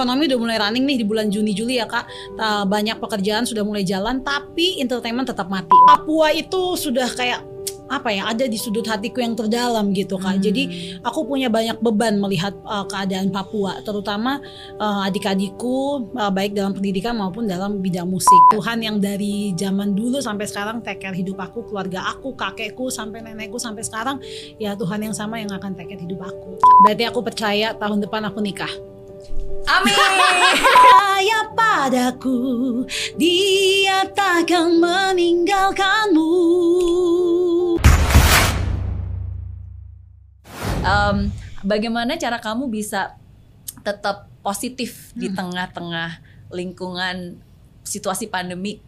ekonomi udah mulai running nih di bulan Juni Juli ya kak. Uh, banyak pekerjaan sudah mulai jalan, tapi entertainment tetap mati. Papua itu sudah kayak apa ya ada di sudut hatiku yang terdalam gitu kak. Hmm. Jadi aku punya banyak beban melihat uh, keadaan Papua, terutama uh, adik-adikku uh, baik dalam pendidikan maupun dalam bidang musik. Tuhan yang dari zaman dulu sampai sekarang take care hidup aku, keluarga aku, kakekku sampai nenekku sampai sekarang ya Tuhan yang sama yang akan take care hidup aku. Berarti aku percaya tahun depan aku nikah. Amin. Percaya padaku, dia takkan meninggalkanmu. Em, bagaimana cara kamu bisa tetap positif di Hmm. tengah-tengah lingkungan situasi pandemi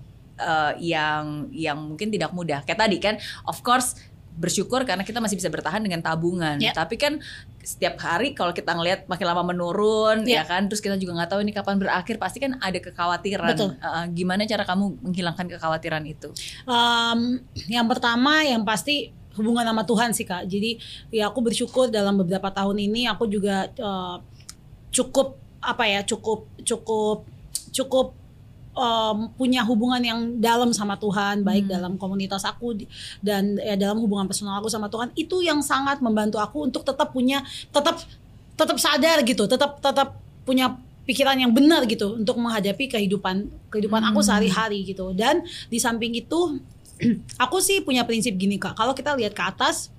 eh, yang yang mungkin tidak mudah. Kayak tadi kan, of course bersyukur karena kita masih bisa bertahan dengan tabungan. Ya. Tapi kan setiap hari kalau kita ngelihat makin lama menurun, Ya. ya kan, terus kita juga nggak tahu ini kapan berakhir, pasti kan ada kekhawatiran. Betul. Eh, gimana cara kamu menghilangkan kekhawatiran itu? Um, yang pertama yang pasti hubungan sama Tuhan sih kak. Jadi ya aku bersyukur dalam beberapa tahun ini aku juga uh, cukup apa ya cukup cukup cukup um, punya hubungan yang dalam sama Tuhan baik Hmm. dalam komunitas aku dan ya dalam hubungan personal aku sama Tuhan itu yang sangat membantu aku untuk tetap punya tetap tetap sadar gitu tetap tetap punya pikiran yang benar gitu untuk menghadapi kehidupan kehidupan aku Hmm. sehari-hari gitu dan di samping itu aku sih punya prinsip gini kak kalau kita lihat ke atas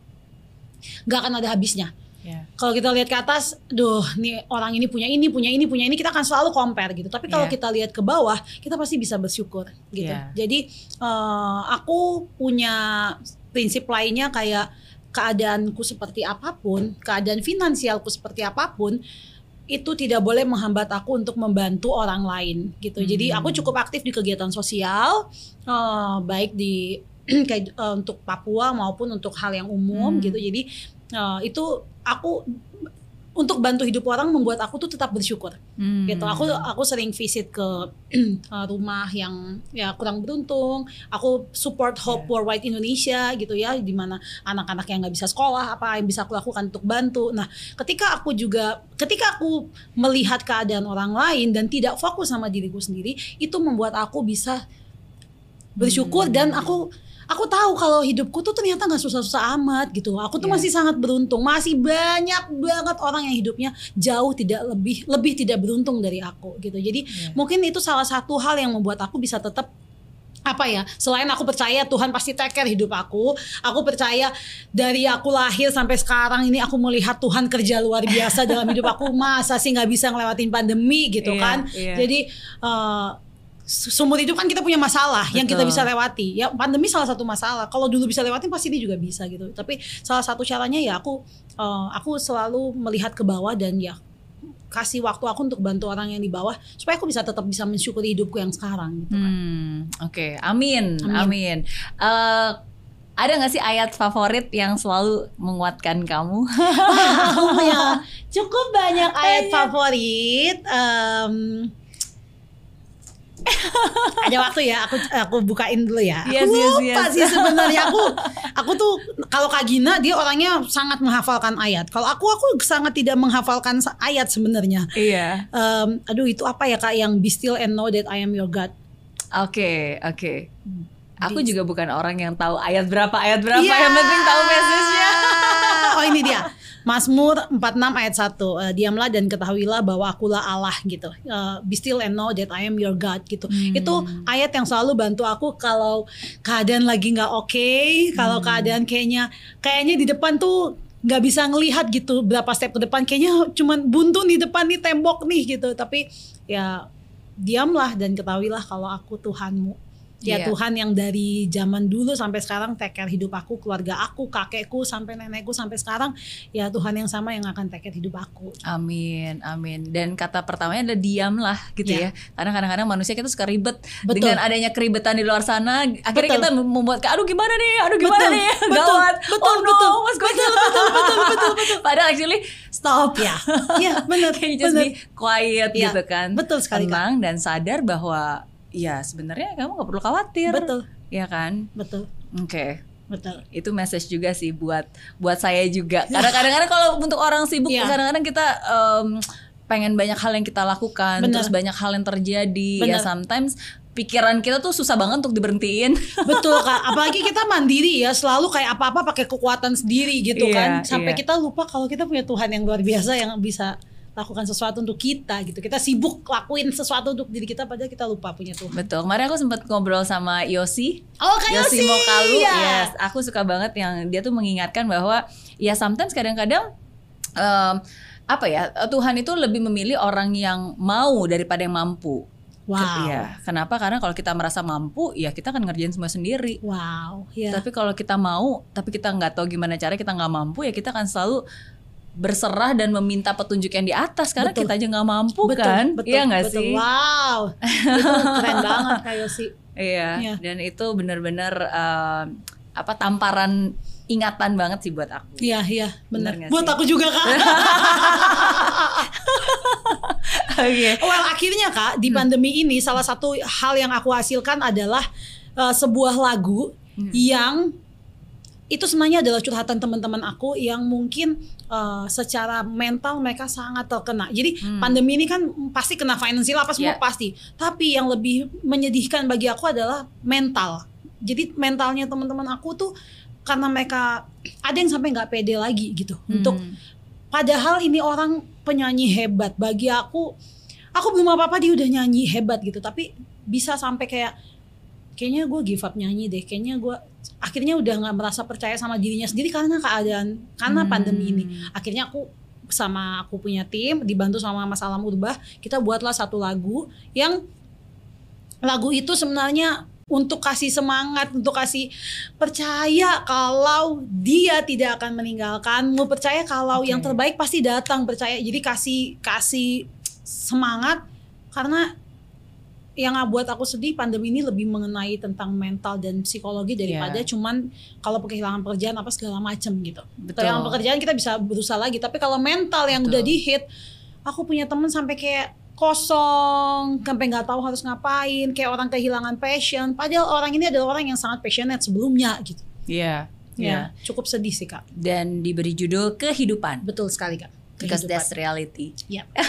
nggak akan ada habisnya Ya. kalau kita lihat ke atas, duh, nih orang ini punya ini, punya ini, punya ini, kita akan selalu compare gitu. Tapi kalau Iya. kita lihat ke bawah, kita pasti bisa bersyukur gitu. Iya. Jadi eh, aku punya prinsip lainnya kayak keadaanku seperti apa pun, keadaan finansialku seperti apa pun, itu tidak boleh menghambat aku untuk membantu orang lain gitu. Jadi Hmm. aku cukup aktif di kegiatan sosial, eh, baik di kayak eh, untuk Papua maupun untuk hal yang umum Hmm. gitu. Jadi eh, itu aku untuk bantu hidup orang membuat aku tuh tetap bersyukur Hmm. gitu. Aku aku sering visit ke uh, rumah yang ya kurang beruntung. Aku support Hope Yeah. Worldwide Indonesia gitu ya, di mana anak-anak yang nggak bisa sekolah apa yang bisa aku lakukan untuk bantu. Nah, ketika aku juga ketika aku melihat keadaan orang lain dan tidak fokus sama diriku sendiri, itu membuat aku bisa bersyukur Hmm. dan aku aku tahu kalau hidupku tuh ternyata nggak susah-susah amat gitu. Aku tuh Yeah. masih sangat beruntung. Masih banyak banget orang yang hidupnya jauh tidak lebih lebih tidak beruntung dari aku gitu. Jadi Yeah. mungkin itu salah satu hal yang membuat aku bisa tetap apa ya selain aku percaya Tuhan pasti take care hidup aku aku percaya dari aku lahir sampai sekarang ini aku melihat Tuhan kerja luar biasa dalam hidup aku masa sih nggak bisa ngelewatin pandemi gitu Iya, kan iya. jadi eh, seumur hidup kan kita punya masalah yang kita Betul. bisa lewati ya pandemi salah satu masalah kalau dulu bisa lewatin pasti ini juga bisa gitu tapi salah satu caranya ya aku eh, aku selalu melihat ke bawah dan ya kasih waktu aku untuk bantu orang yang di bawah supaya aku bisa tetap bisa mensyukuri hidupku yang sekarang gitu kan. Hmm, oke, amin, Amin. amin. Eh, ada nggak sih ayat favorit yang selalu menguatkan kamu? Aku punya cukup banyak ayat favorit. Em, ada waktu ya, aku aku bukain dulu ya. Yes, aku yes, lupa yes. sih sebenarnya aku aku tuh kalau Kak Gina dia orangnya sangat menghafalkan ayat. Kalau aku aku sangat tidak menghafalkan ayat sebenarnya. Iya. Em, aduh itu apa ya Kak yang be still and know that I am your God. Oke, oke. Aku Di- juga bukan orang yang tahu ayat berapa ayat berapa. Iya. Yang penting tahu message-nya. Oh ini dia. Mazmur 46 ayat 1. Eh, diamlah dan ketahuilah bahwa akulah Allah gitu. Eh, be still and know that I am your God gitu. Hmm. Itu ayat yang selalu bantu aku kalau keadaan lagi nggak oke, kalau Hmm. keadaan kayaknya kayaknya di depan tuh nggak bisa ngelihat gitu berapa step ke depan kayaknya cuman buntu nih depan nih tembok nih gitu tapi ya diamlah dan ketahuilah kalau aku Tuhanmu ya Iya. Tuhan yang dari zaman dulu sampai sekarang take care hidup aku keluarga aku kakekku sampai nenekku sampai sekarang ya Tuhan yang sama yang akan take care hidup aku Amin, amin. Dan kata pertamanya adalah diamlah gitu Ya. ya. Karena kadang-kadang manusia kita suka ribet Betul. dengan adanya keribetan di luar sana. Akhirnya Betul. kita membuat aduh gimana nih, aduh gimana Betul, nih, betul, gawat. betul, oh no, betul, what's going on? Betul, betul, betul, betul. Padahal actually stop. ya ya benar Can you just benar be quiet Ya, gitu kan. betul sekali. Tenang dan sadar bahwa ya sebenarnya kamu nggak perlu khawatir. betul Ya kan? betul Oke. betul itu message juga sih buat buat saya juga. Karena kadang-kadang kalau untuk orang sibuk Iya. kadang-kadang kita em, pengen banyak hal yang kita lakukan, Bener. terus banyak hal yang terjadi. Bener. Ya sometimes pikiran kita tuh susah banget untuk diberhentiin. Betul kak, apalagi kita mandiri ya, selalu kayak apa-apa pakai kekuatan sendiri gitu kan, Iya, sampai iya. kita lupa kalau kita punya Tuhan yang luar biasa yang bisa lakukan sesuatu untuk kita gitu. Kita sibuk lakuin sesuatu untuk diri kita, padahal kita lupa punya Tuhan. Betul. Kemarin aku sempat ngobrol sama Yosi. Oh kayak Yosi Mokalu. ya. Yes, aku suka banget yang dia tuh mengingatkan bahwa ya sometimes kadang-kadang em, apa ya Tuhan itu lebih memilih orang yang mau daripada yang mampu. Wow. Iya. Kenapa? Karena kalau kita merasa mampu, ya kita akan ngerjain semua sendiri. Wow, ya. Tapi kalau kita mau, tapi kita nggak tahu gimana cara kita nggak mampu, ya kita akan selalu berserah dan meminta petunjuk yang di atas karena Betul. kita aja nggak mampu betul, kan? betul, iya nggak betul. sih? Wow, itu keren banget Kak Yosi. Iya. Iya. Dan itu benar-benar eh, apa tamparan ingatan banget sih buat aku. Iya, iya, benar. Buat sih? aku juga kak. Oke. well, akhirnya kak di pandemi ini salah satu hal yang aku hasilkan adalah uh, sebuah lagu yang itu sebenarnya adalah curhatan teman-teman aku yang mungkin uh, secara mental mereka sangat terkena. Jadi Hmm. pandemi ini kan pasti kena finansial apa semua Yeah. pasti. Tapi yang lebih menyedihkan bagi aku adalah mental. Jadi mentalnya teman-teman aku tuh karena mereka ada yang sampai nggak pede lagi gitu untuk Hmm. Padahal ini orang penyanyi hebat. Bagi aku, aku belum apa-apa dia udah nyanyi hebat gitu. Tapi bisa sampai kayak, kayaknya gue give up nyanyi deh. Kayaknya gue akhirnya udah nggak merasa percaya sama dirinya sendiri karena keadaan, karena Hmm. pandemi ini. Akhirnya aku sama aku punya tim, dibantu sama Mas Alam Urbah, kita buatlah satu lagu yang lagu itu sebenarnya untuk kasih semangat, untuk kasih percaya kalau dia tidak akan meninggalkanmu, percaya kalau Oke. yang terbaik pasti datang, percaya. Jadi kasih kasih semangat karena yang buat aku sedih pandemi ini lebih mengenai tentang mental dan psikologi daripada Iya. cuman kalau kehilangan pekerjaan apa segala macem gitu. Betul. Kehilangan pekerjaan kita bisa berusaha lagi, tapi kalau mental yang Betul. udah di hit, aku punya temen sampai kayak kosong, sampai nggak tahu harus ngapain, kayak orang kehilangan passion. Padahal orang ini adalah orang yang sangat passionate sebelumnya gitu. Iya. Ya, Iya. cukup sedih sih kak. Dan diberi judul kehidupan. Betul sekali kak. Because Kehidupan. that's reality. Ya.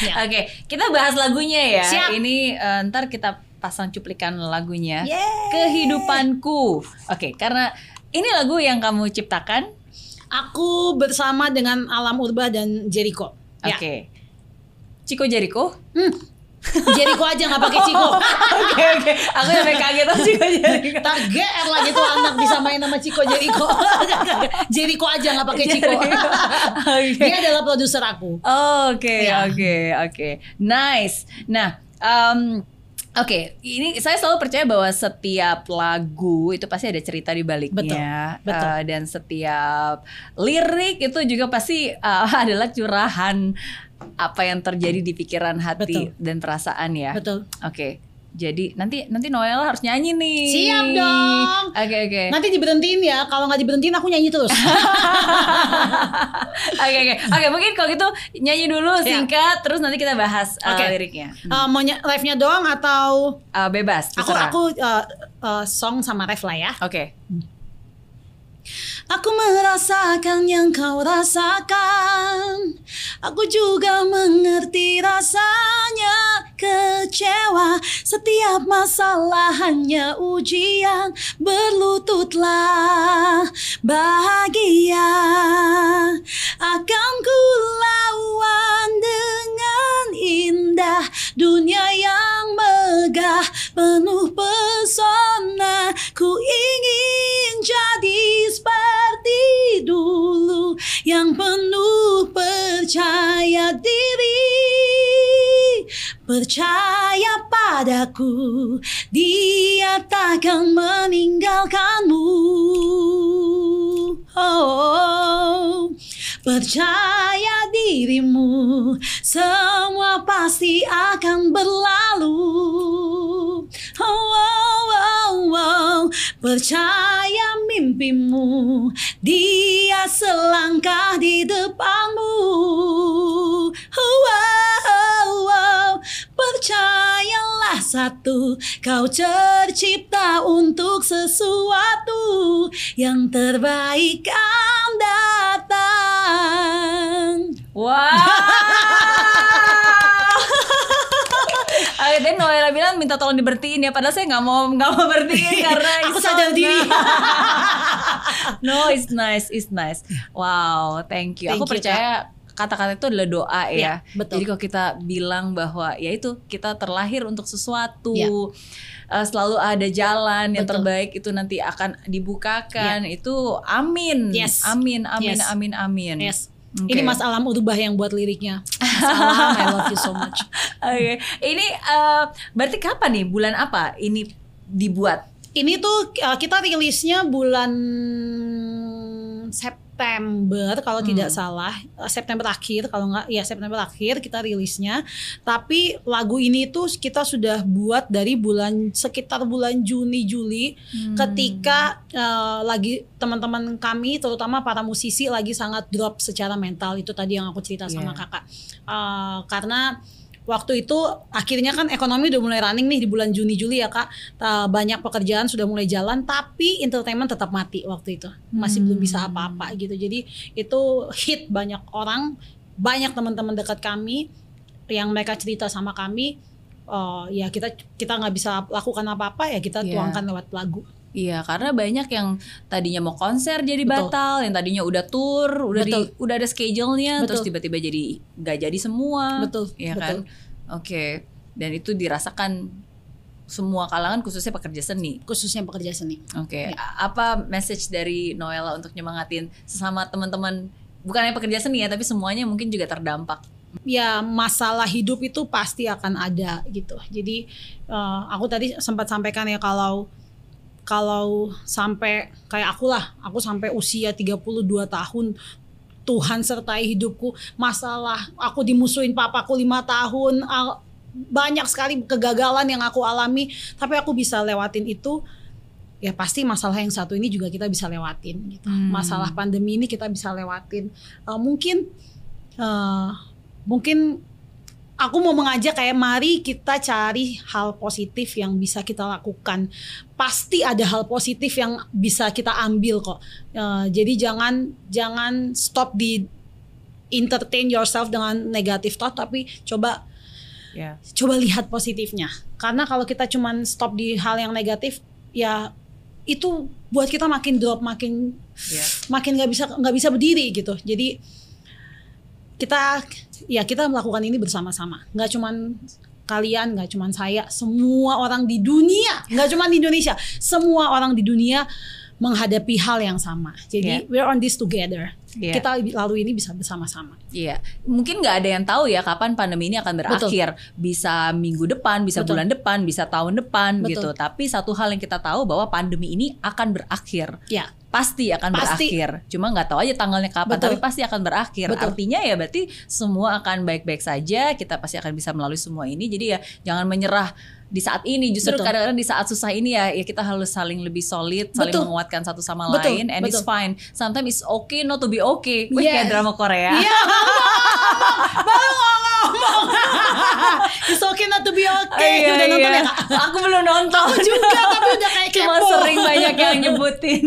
Ya. Oke, kita bahas lagunya ya. Siap. Ini eh, ntar kita pasang cuplikan lagunya. Yeay. Kehidupanku. Oke, karena ini lagu yang kamu ciptakan. Aku bersama dengan Alam Urba dan Jericho. Ya. Oke. Ciko Jericho. Hmm. Jericho aja nggak pakai Ciko. Oke oke. Aku sampai kaget tuh Ciko Jericho. Ntar GR lagi tuh anak bisa main sama Ciko Jericho. Jericho aja nggak pakai Ciko. Oke. Dia adalah produser aku. Oke, Ya. oke, oke. Nice. Nah, em, Oke, ini saya selalu percaya bahwa setiap lagu itu pasti ada cerita di baliknya, Betul, betul. Eh, dan setiap lirik itu juga pasti eh, adalah curahan apa yang terjadi di pikiran hati Betul. dan perasaan ya. Betul. Oke, jadi nanti nanti Noel harus nyanyi nih. Siap dong. Oke oke. Nanti diberhentiin ya. Kalau nggak diberhentiin aku nyanyi terus. Oke oke oke mungkin kalau gitu nyanyi dulu Ya. singkat terus nanti kita bahas uh, Oke. liriknya Eh, mau ny- live-nya doang atau Uh, bebas aku terserah. aku eh, eh, song sama ref lah ya. oke Aku merasakan yang kau rasakan. Aku juga mengerti rasanya. Kecewa Setiap masalah hanya ujian. Berlututlah bahagia. Akan Percaya padaku Dia takkan meninggalkanmu oh, Percaya dirimu Semua pasti akan berlalu oh, oh, oh, oh. Percaya mimpimu Dia selangkah di depanmu oh, oh, oh. Percayalah satu, kau tercipta untuk sesuatu yang terbaik akan datang. Wow. Dan Noela bilang minta tolong dibertiin ya. Padahal saya nggak mau nggak mau bertiin karena Aku sadar nah. diri. No it's nice it's nice. Wow thank you. Thank Aku you, percaya kata-kata itu adalah doa ya. Iya, betul. Jadi kalau kita bilang bahwa ya itu kita terlahir untuk sesuatu. Iya. eh, selalu ada jalan yang Betul. terbaik itu nanti akan dibukakan. Itu amin. Yes. Amin, amin, Yes. amin, amin. Yes. Oke. Ini Mas Alam Urubah yang buat liriknya. Mas Alam, I love you so much. Oke, ini eh, berarti kapan nih? Bulan apa ini dibuat? Ini tuh uh, kita rilisnya bulan September kalau tidak salah. Uh, September akhir kalau nggak ya September akhir kita rilisnya. Tapi lagu ini tuh kita sudah buat dari bulan sekitar bulan Juni Juli ketika uh, lagi teman-teman kami terutama para musisi lagi sangat drop secara mental. Itu tadi yang aku cerita sama Yeah. kakak. Uh, karena waktu itu akhirnya kan ekonomi udah mulai running nih di bulan Juni Juli ya kak. Banyak pekerjaan sudah mulai jalan tapi entertainment tetap mati waktu itu. Masih belum bisa apa-apa gitu. Jadi itu hit banyak orang banyak teman-teman dekat kami yang mereka cerita sama kami uh, ya kita kita nggak bisa lakukan apa-apa ya kita Iya. tuangkan lewat lagu Iya, karena banyak yang tadinya mau konser jadi Betul. batal, yang tadinya udah tour, udah di, udah ada schedule-nya, terus tiba-tiba jadi nggak jadi semua. Betul, Iya kan? Oke. Dan itu dirasakan semua kalangan khususnya pekerja seni. khususnya pekerja seni Oke. Ya. A- Apa message dari Noella untuk nyemangatin sesama teman-teman bukan hanya pekerja seni ya, tapi semuanya mungkin juga terdampak. ya masalah hidup itu pasti akan ada gitu. Jadi eh, aku tadi sempat sampaikan ya kalau kalau sampai kayak aku lah, aku sampai usia 32 tahun Tuhan sertai hidupku, masalah aku dimusuhin papaku lima tahun, banyak sekali kegagalan yang aku alami, tapi aku bisa lewatin itu. Ya pasti masalah yang satu ini juga kita bisa lewatin gitu. Hmm. Masalah pandemi ini kita bisa lewatin. Eh, mungkin eh, mungkin aku mau mengajak kayak mari kita cari hal positif yang bisa kita lakukan. Pasti ada hal positif yang bisa kita ambil kok. Eh, jadi jangan jangan stop di entertain yourself dengan negatif thought tapi coba Ya. coba lihat positifnya. Karena kalau kita cuman stop di hal yang negatif ya itu buat kita makin drop makin Ya. makin nggak bisa nggak bisa berdiri gitu jadi kita ya kita melakukan ini bersama-sama. Nggak cuman kalian nggak cuman saya semua orang di dunia. Nggak cuman di Indonesia semua orang di dunia menghadapi hal yang sama jadi Yeah. we're on this together Yeah. kita lalu ini bisa bersama-sama Iya, mungkin nggak ada yang tahu ya kapan pandemi ini akan berakhir. Bisa minggu depan, bisa Betul. bulan depan, bisa tahun depan Betul. gitu. Tapi satu hal yang kita tahu bahwa pandemi ini akan berakhir. ya Pasti akan Pasti. berakhir. Cuma nggak tahu aja tanggalnya kapan, Betul. tapi pasti akan berakhir. Betul. Artinya ya berarti semua akan baik-baik saja. Kita pasti akan bisa melalui semua ini. Jadi ya jangan menyerah di saat ini. Justru kadang-kadang di saat susah ini ya, ya kita harus saling lebih solid, saling Betul. menguatkan satu sama Betul. lain. And it's Betul. fine. Sometimes it's okay not to be okay. Wih, Yes. kayak drama Korea. Iya, baru ngomong. It's okay not to be okay. Iya, udah nonton iya. ya kak? Aku belum nonton. Aku juga tapi udah kayak Cuma kepo. sering banyak yang nyebutin.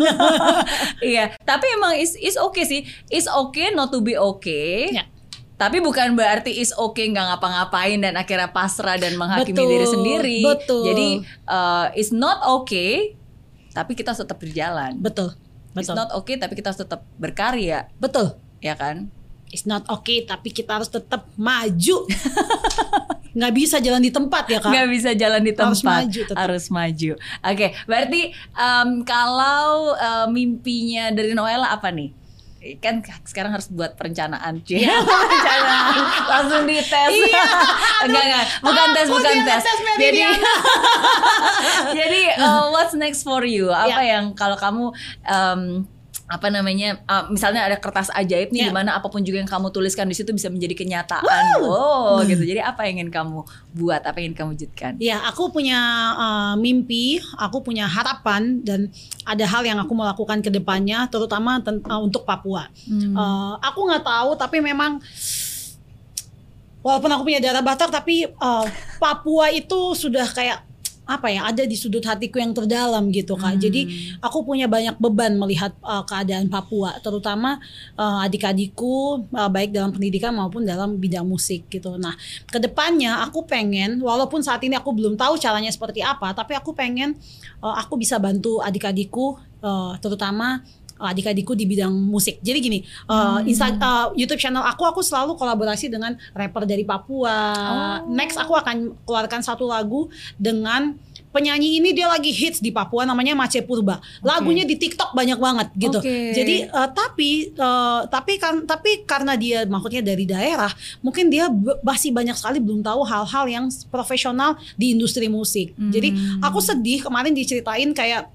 iya, tapi emang is is okay sih. Is okay not to be okay. Ya. Tapi bukan berarti is okay nggak ngapa-ngapain dan akhirnya pasrah dan menghakimi Betul, diri sendiri. betul. Jadi uh, is not okay, tapi kita harus tetap berjalan. Betul. It's Betul. not okay, tapi kita harus tetap berkarya, Betul. ya kan? It's not okay tapi kita harus tetap maju. Nggak bisa jalan di tempat ya kak. nggak bisa jalan di tempat Harus maju tetap. harus maju oke berarti em, kalau em, mimpinya dari Noella apa nih kan sekarang harus buat perencanaan. Cuy perencanaan. Langsung dites. Iya, enggak enggak. Bukan tes Aku bukan tes. ngetes jadi jadi uh, what's next for you? Apa Ya. yang kalau kamu em, apa namanya uh, misalnya ada kertas ajaib nih Ya. di mana apa pun juga yang kamu tuliskan di situ bisa menjadi kenyataan oh gitu jadi apa yang ingin kamu buat apa yang ingin kamu wujudkan Ya, aku punya uh, mimpi, aku punya harapan dan ada hal yang aku mau lakukan ke depannya, terutama uh, untuk Papua. Hmm. Uh, aku nggak tahu, tapi memang walaupun aku punya darah Batak, tapi uh, Papua itu sudah kayak apa ya ada di sudut hatiku yang terdalam gitu kak. Hmm. Jadi aku punya banyak beban melihat uh, keadaan Papua, terutama uh, adik-adikku uh, baik dalam pendidikan maupun dalam bidang musik gitu. Nah ke depannya aku pengen walaupun saat ini aku belum tahu caranya seperti apa, tapi aku pengen uh, aku bisa bantu adik-adikku uh, terutama adik-adikku di bidang musik. Jadi gini, uh, Insta, uh, YouTube channel aku aku selalu kolaborasi dengan rapper dari Papua. Oh. Next aku akan keluarkan satu lagu dengan penyanyi ini dia lagi hits di Papua namanya Mace Purba. Lagunya di TikTok banyak banget gitu. Oke. Jadi uh, tapi uh, tapi kan tapi karena dia maksudnya dari daerah, mungkin dia masih banyak sekali belum tahu hal-hal yang profesional di industri musik. Jadi Hmm. aku sedih kemarin diceritain kayak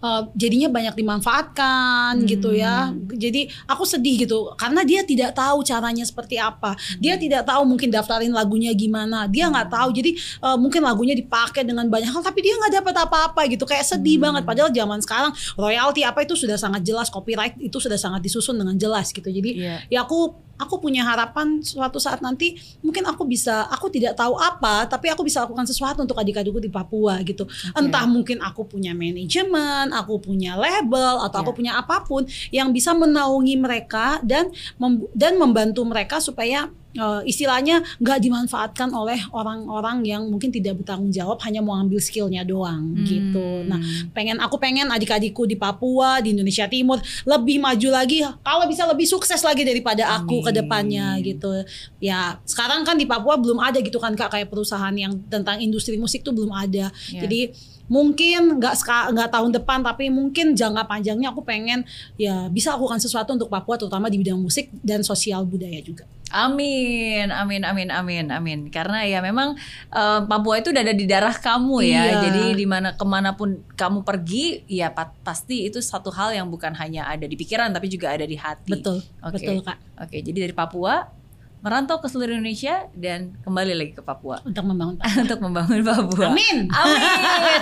uh, jadinya banyak dimanfaatkan Hmm. gitu ya. Jadi aku sedih gitu karena dia tidak tahu caranya seperti apa. Dia Hmm. tidak tahu mungkin daftarin lagunya gimana. Dia nggak tahu. Jadi uh, mungkin lagunya dipakai dengan banyak hal tapi dia nggak dapat apa-apa gitu. Kayak sedih Hmm. banget padahal zaman sekarang royalti apa itu sudah sangat jelas, copyright itu sudah sangat disusun dengan jelas gitu. Jadi Iya. ya aku aku punya harapan suatu saat nanti mungkin aku bisa aku tidak tahu apa tapi aku bisa lakukan sesuatu untuk adik-adikku di Papua gitu entah mungkin aku punya manajemen aku punya label atau aku Ya. punya apa pun yang bisa menaungi mereka dan mem- dan membantu mereka supaya eh, istilahnya nggak dimanfaatkan oleh orang-orang yang mungkin tidak bertanggung jawab hanya mau ambil skillnya doang Hmm. gitu nah pengen aku pengen adik-adikku di Papua di Indonesia Timur lebih maju lagi kalau bisa lebih sukses lagi daripada aku ke Amin. depannya gitu ya sekarang kan di Papua belum ada gitu kan kak kayak perusahaan yang tentang industri musik tuh belum ada Ya. jadi mungkin nggak nggak tahun depan tapi mungkin jangka panjangnya aku pengen ya bisa lakukan sesuatu untuk Papua terutama di bidang musik dan sosial budaya juga Amin, amin, amin, amin, amin. Karena ya memang eh, Papua itu udah ada di darah kamu ya. Iya. Jadi di mana ke mana pun kamu pergi, ya pa- pasti itu satu hal yang bukan hanya ada di pikiran tapi juga ada di hati. betul Oke. betul kak Oke, jadi dari Papua merantau ke seluruh Indonesia dan kembali lagi ke Papua untuk membangun Papua. untuk membangun Papua. Amin. Amin,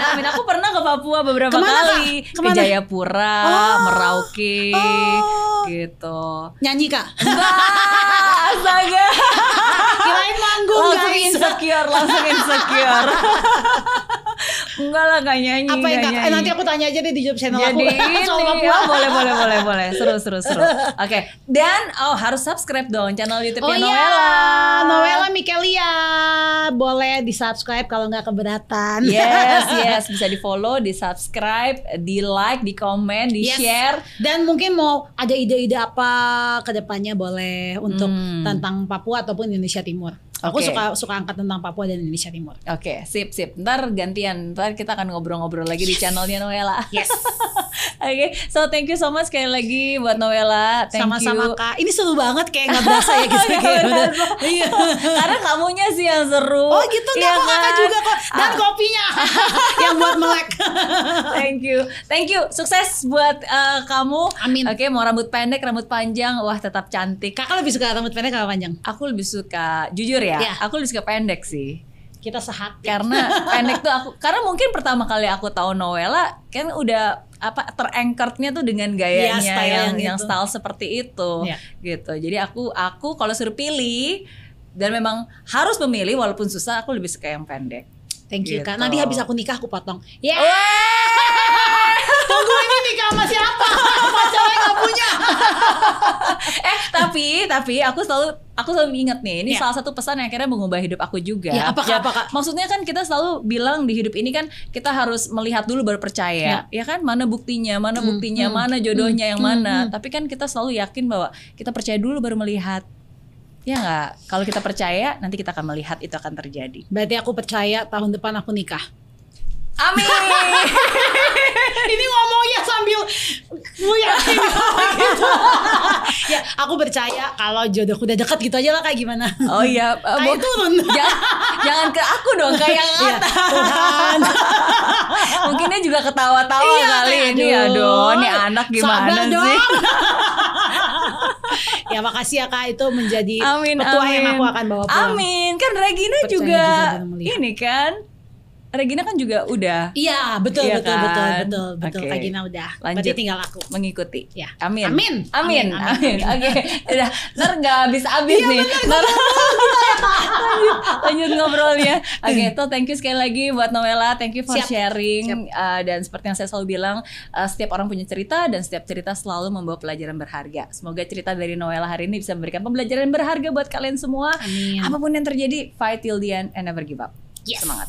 amin. Aku pernah ke Papua beberapa Ke mana, Kak? kali. Ke mana? Ke Jayapura, Oh. Merauke, Oh. gitu. Nyanyi kak. Enggak, astaga. Kirain manggung langsung guys. insecure, langsung insecure. Enggak lah, gak nyanyi. Apa yang kak? Eh, nanti aku tanya aja deh di job channel Jadi aku ini, soal Papua. oh, boleh, boleh, boleh, boleh. Seru, seru, seru. Oke, dan oh harus subscribe dong channel YouTube Oh Noella. iya, Noella Mikelia. Boleh di subscribe kalau nggak keberatan. Yes, yes, bisa di follow, di subscribe, di like, di komen, di Yes. share. Dan mungkin mau ada ide-ide apa ke depannya boleh untuk Hmm. tentang Papua ataupun Indonesia Timur. Aku Oke. suka suka angkat tentang Papua dan Indonesia Timur. Oke, sip, sip. Ntar gantian, ntar kita akan ngobrol-ngobrol lagi di channelnya Noella. Yes. Oke, so thank you so much sekali lagi buat Noella. Thank Sama-sama you. Kak. Ini seru banget kayak nggak berasa ya gitu. Nggak kayak udah- berasa. Iya. Karena kamunya sih yang seru. Oh gitu Iya nggak kok kakak kan? juga kok. Dan Ah. kopinya yang buat melek. Thank you, thank you. Sukses buat uh, kamu. Amin. Oke, mau rambut pendek, rambut panjang, wah tetap cantik. Kakak lebih suka rambut pendek apa panjang? Aku lebih suka, jujur ya, Iya. aku lebih suka pendek sih. Kita sehati. Karena pendek tuh aku, karena mungkin pertama kali aku tahu Noella kan udah apa terangkertnya tuh dengan gayanya Iya, style yang yang yang style seperti itu, Iya. gitu. Jadi aku aku kalau suruh pilih dan memang harus memilih walaupun susah, aku lebih suka yang pendek. Thank you Gitu. Kak. Nanti habis aku nikah aku potong. Ya. Wah! Tunggu ini nikah sama siapa? Punya. eh tapi tapi aku selalu aku selalu ingat nih ini Iya. salah satu pesan yang akhirnya mengubah hidup aku juga. Ya, apa, Kak? Apa, Kak? Maksudnya kan kita selalu bilang di hidup ini kan kita harus melihat dulu baru percaya, ya, kan? Mana buktinya, mana Hmm, buktinya, hmm, mana jodohnya yang hmm, mana. hmm. Tapi kan kita selalu yakin bahwa kita percaya dulu baru melihat. Ya nggak? Kalau kita percaya nanti kita akan melihat itu akan terjadi. Berarti aku percaya tahun depan aku nikah. Amin. ini ngomongnya sambil yakin gitu. ya aku percaya kalau jodohku udah deket gitu aja lah kayak gimana oh iya, eh, kayak bu- turun jangan, jangan ke aku dong kayak yang Iya, atas. Tuhan Mungkin dia juga ketawa-tawa Iya, kali ini aduh, ini anak gimana sabar sih? dong. ya makasih ya kak itu menjadi Amin, petua amin. yang aku akan bawa pulang Amin, kan Regina Percaya juga juga ini kan Regina kan juga udah Iya, betul Iya betul kan? betul betul betul. Oke. Regina udah. Lanjut. Berarti tinggal aku. mengikuti. Ya. Amin. Amin. Amin. Amin, Amin. amin, Oke. Udah, ntar nggak habis-habis nih. Ntar lanjut, lanjut ngobrolnya. Oke, tuh thank you sekali lagi buat Noella. Thank you for Siap. sharing. Uh, dan seperti yang saya selalu bilang, uh, setiap orang punya cerita dan setiap cerita selalu membawa pelajaran berharga. Semoga cerita dari Noella hari ini bisa memberikan pembelajaran berharga buat kalian semua. Amin. Apa pun yang terjadi, fight till the end and never give up. Yes. Semangat.